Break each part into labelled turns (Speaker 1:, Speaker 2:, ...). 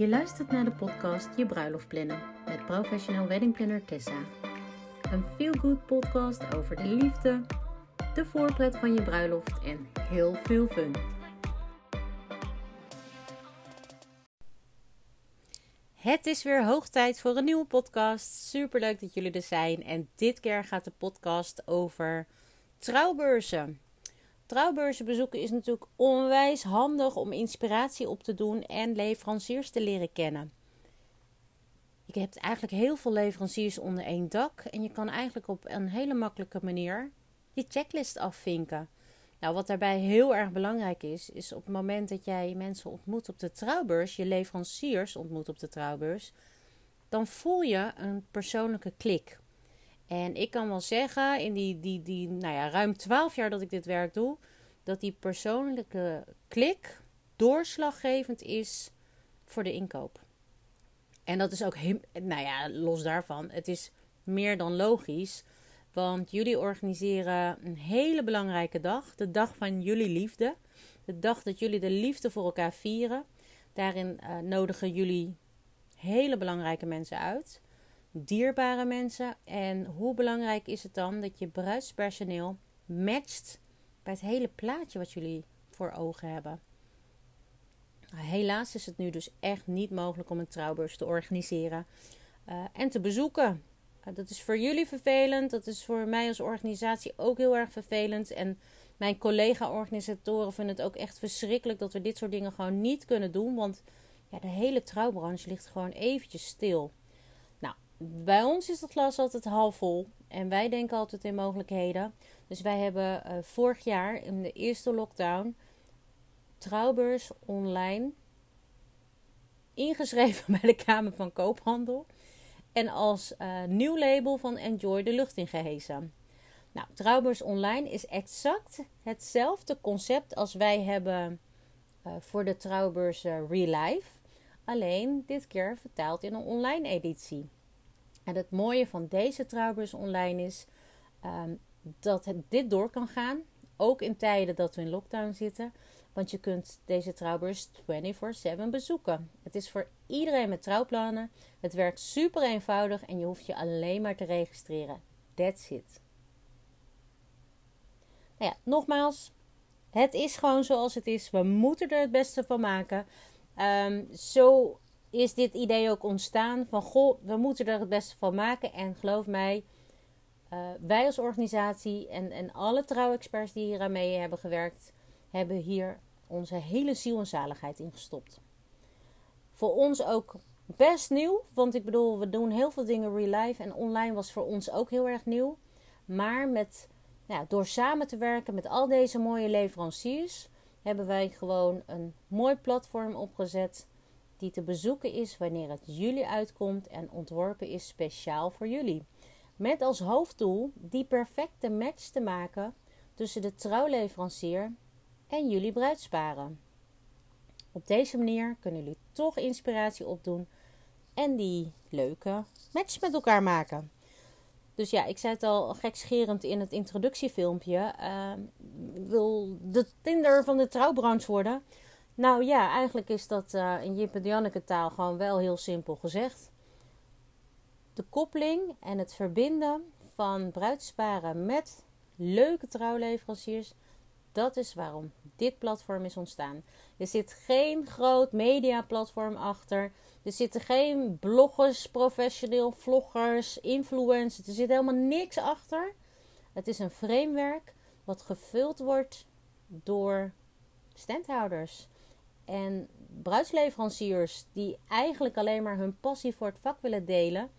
Speaker 1: Je luistert naar de podcast Je Bruiloft Plannen met professioneel weddingplanner Tessa. Een feel-good podcast over de liefde, de voorpret van je bruiloft en heel veel fun. Het is weer hoog tijd voor een nieuwe podcast. Super leuk dat jullie er zijn. En dit keer gaat de podcast over trouwbeurzen. Trouwbeurzen bezoeken is natuurlijk onwijs handig om inspiratie op te doen en leveranciers te leren kennen. Je hebt eigenlijk heel veel leveranciers onder één dak en je kan eigenlijk op een hele makkelijke manier je checklist afvinken. Nou, wat daarbij heel erg belangrijk is, is op het moment dat jij mensen ontmoet op de trouwbeurs, je leveranciers ontmoet op de trouwbeurs, dan voel je een persoonlijke klik. En ik kan wel zeggen, in die, die, die nou ja, ruim 12 jaar dat ik dit werk doe, dat die persoonlijke klik doorslaggevend is voor de inkoop. En dat is ook, nou ja, los daarvan, het is meer dan logisch. Want jullie organiseren een hele belangrijke dag, de dag van jullie liefde. De dag dat jullie de liefde voor elkaar vieren. Daarin uh, nodigen jullie hele belangrijke mensen uit dierbare mensen. En hoe belangrijk is het dan dat je bruidspersoneel matcht bij het hele plaatje wat jullie voor ogen hebben? Nou, helaas is het nu dus echt niet mogelijk om een trouwbeurs te organiseren uh, en te bezoeken. Uh, dat is voor jullie vervelend, dat is voor mij als organisatie ook heel erg vervelend. En mijn collega-organisatoren vinden het ook echt verschrikkelijk dat we dit soort dingen gewoon niet kunnen doen. Want ja, de hele trouwbranche ligt gewoon eventjes stil bij ons is het glas altijd half vol. En wij denken altijd in mogelijkheden. Dus wij hebben uh, vorig jaar in de eerste lockdown trouwbeurs online ingeschreven bij de Kamer van Koophandel. En als uh, nieuw label van Enjoy de lucht ingehezen. Nou, trouwbeurs online is exact hetzelfde concept als wij hebben uh, voor de trouwbeurs Life. Alleen dit keer vertaald in een online editie. Het mooie van deze trouwbeurs online is um, dat het dit door kan gaan. Ook in tijden dat we in lockdown zitten. Want je kunt deze trouwbeurs 24/7 bezoeken. Het is voor iedereen met trouwplannen. Het werkt super eenvoudig en je hoeft je alleen maar te registreren. That's it. Nou ja, nogmaals, het is gewoon zoals het is. We moeten er het beste van maken. Um, zo is dit idee ook ontstaan van goh, we moeten er het beste van maken. En geloof mij, uh, wij als organisatie en, en alle trouwexperts die hier aan mee hebben gewerkt, hebben hier onze hele ziel en zaligheid in gestopt. Voor ons ook best nieuw, want ik bedoel, we doen heel veel dingen real life en online was voor ons ook heel erg nieuw. Maar met, nou, door samen te werken met al deze mooie leveranciers, hebben wij gewoon een mooi platform opgezet die te bezoeken is wanneer het jullie uitkomt en ontworpen is speciaal voor jullie. Met als hoofddoel die perfecte match te maken tussen de trouwleverancier en jullie bruidsparen. Op deze manier kunnen jullie toch inspiratie opdoen en die leuke match met elkaar maken. Dus ja, ik zei het al gekscherend in het introductiefilmpje. Uh, wil de Tinder van de trouwbranche worden. Nou ja, eigenlijk is dat uh, in Jip en Janneke taal gewoon wel heel simpel gezegd. De koppeling en het verbinden van bruidsparen met leuke trouwleveranciers, dat is waarom dit platform is ontstaan. Er zit geen groot mediaplatform achter. Er zitten geen bloggers, professioneel vloggers, influencers. Er zit helemaal niks achter. Het is een framework wat gevuld wordt door standhouders en bruidsleveranciers die eigenlijk alleen maar hun passie voor het vak willen delen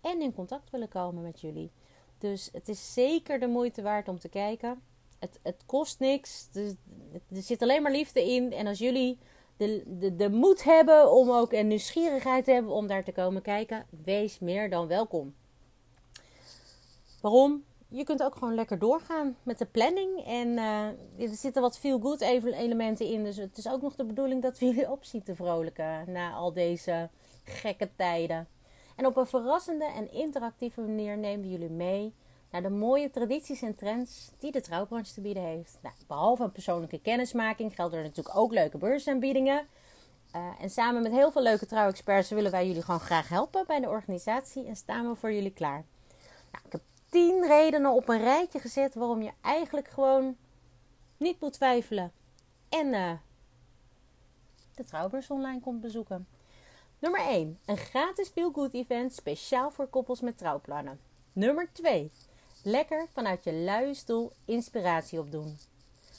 Speaker 1: en in contact willen komen met jullie. Dus het is zeker de moeite waard om te kijken. Het, het kost niks. Er, er zit alleen maar liefde in. En als jullie de, de, de moed hebben om ook en nieuwsgierigheid hebben om daar te komen kijken, wees meer dan welkom. Waarom? Je kunt ook gewoon lekker doorgaan met de planning. En uh, er zitten wat feel good elementen in. Dus het is ook nog de bedoeling dat we jullie op te vrolijken na al deze gekke tijden. En op een verrassende en interactieve manier nemen we jullie mee naar de mooie tradities en trends die de trouwbranche te bieden heeft. Nou, behalve een persoonlijke kennismaking gelden er natuurlijk ook leuke beursaanbiedingen. Uh, en samen met heel veel leuke trouwexperts willen wij jullie gewoon graag helpen bij de organisatie en staan we voor jullie klaar. Nou, ik tien redenen op een rijtje gezet waarom je eigenlijk gewoon niet moet twijfelen en uh, de trouwbeurs online komt bezoeken. Nummer 1. Een gratis Feel Good event speciaal voor koppels met trouwplannen. Nummer 2. Lekker vanuit je luie stoel inspiratie opdoen.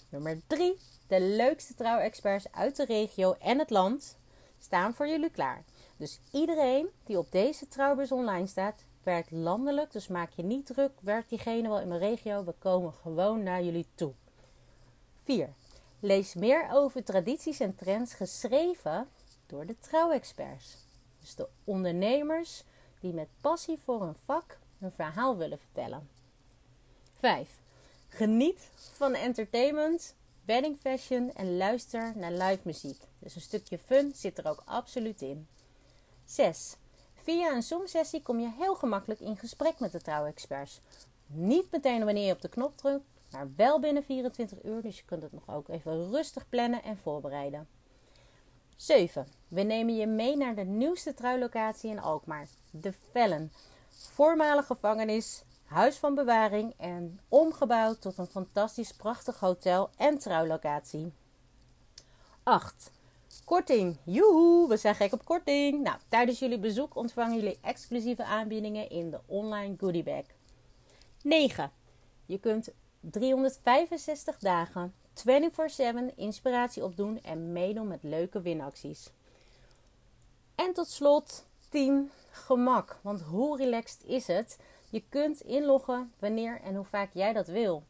Speaker 1: Nummer 3. De leukste trouwexperts uit de regio en het land staan voor jullie klaar. Dus iedereen die op deze trouwbeurs online staat, werkt landelijk. Dus maak je niet druk, werkt diegene wel in mijn regio. We komen gewoon naar jullie toe. 4. Lees meer over tradities en trends geschreven door de trouwexperts. Dus de ondernemers die met passie voor een vak een verhaal willen vertellen. 5. Geniet van entertainment, wedding fashion en luister naar live muziek. Dus een stukje fun zit er ook absoluut in. 6. Via een Zoom-sessie kom je heel gemakkelijk in gesprek met de trouwexperts. Niet meteen wanneer je op de knop drukt, maar wel binnen 24 uur. Dus je kunt het nog ook even rustig plannen en voorbereiden. 7. We nemen je mee naar de nieuwste trouwlocatie in Alkmaar, de Vellen. Voormalige gevangenis, huis van bewaring en omgebouwd tot een fantastisch prachtig hotel en trouwlocatie. 8. Korting. Joehoe, we zijn gek op korting. Nou, tijdens jullie bezoek ontvangen jullie exclusieve aanbiedingen in de online goodiebag. 9. Je kunt 365 dagen 24/7 inspiratie opdoen en meedoen met leuke winacties. En tot slot 10 gemak. Want hoe relaxed is het? Je kunt inloggen wanneer en hoe vaak jij dat wil.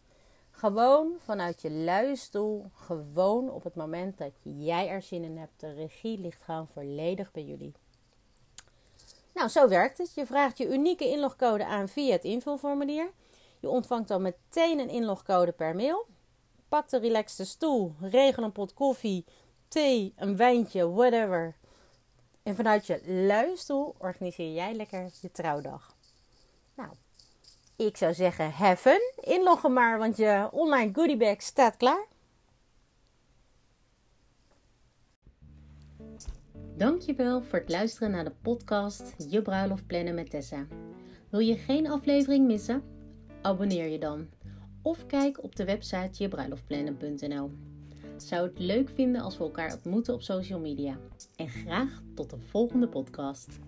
Speaker 1: Gewoon vanuit je luie stoel, gewoon op het moment dat jij er zin in hebt. De regie ligt gewoon volledig bij jullie. Nou, zo werkt het. Je vraagt je unieke inlogcode aan via het invulformulier. Je ontvangt dan meteen een inlogcode per mail. Pak de relaxte stoel, regel een pot koffie, thee, een wijntje, whatever. En vanuit je luie stoel organiseer jij lekker je trouwdag. Nou, ik zou zeggen, fun. Inloggen maar, want je online goodiebag staat klaar. Dankjewel voor het luisteren naar de podcast Je bruiloft plannen met Tessa. Wil je geen aflevering missen? Abonneer je dan. Of kijk op de website jebruiloftplannen.nl. Zou het leuk vinden als we elkaar ontmoeten op social media. En graag tot de volgende podcast.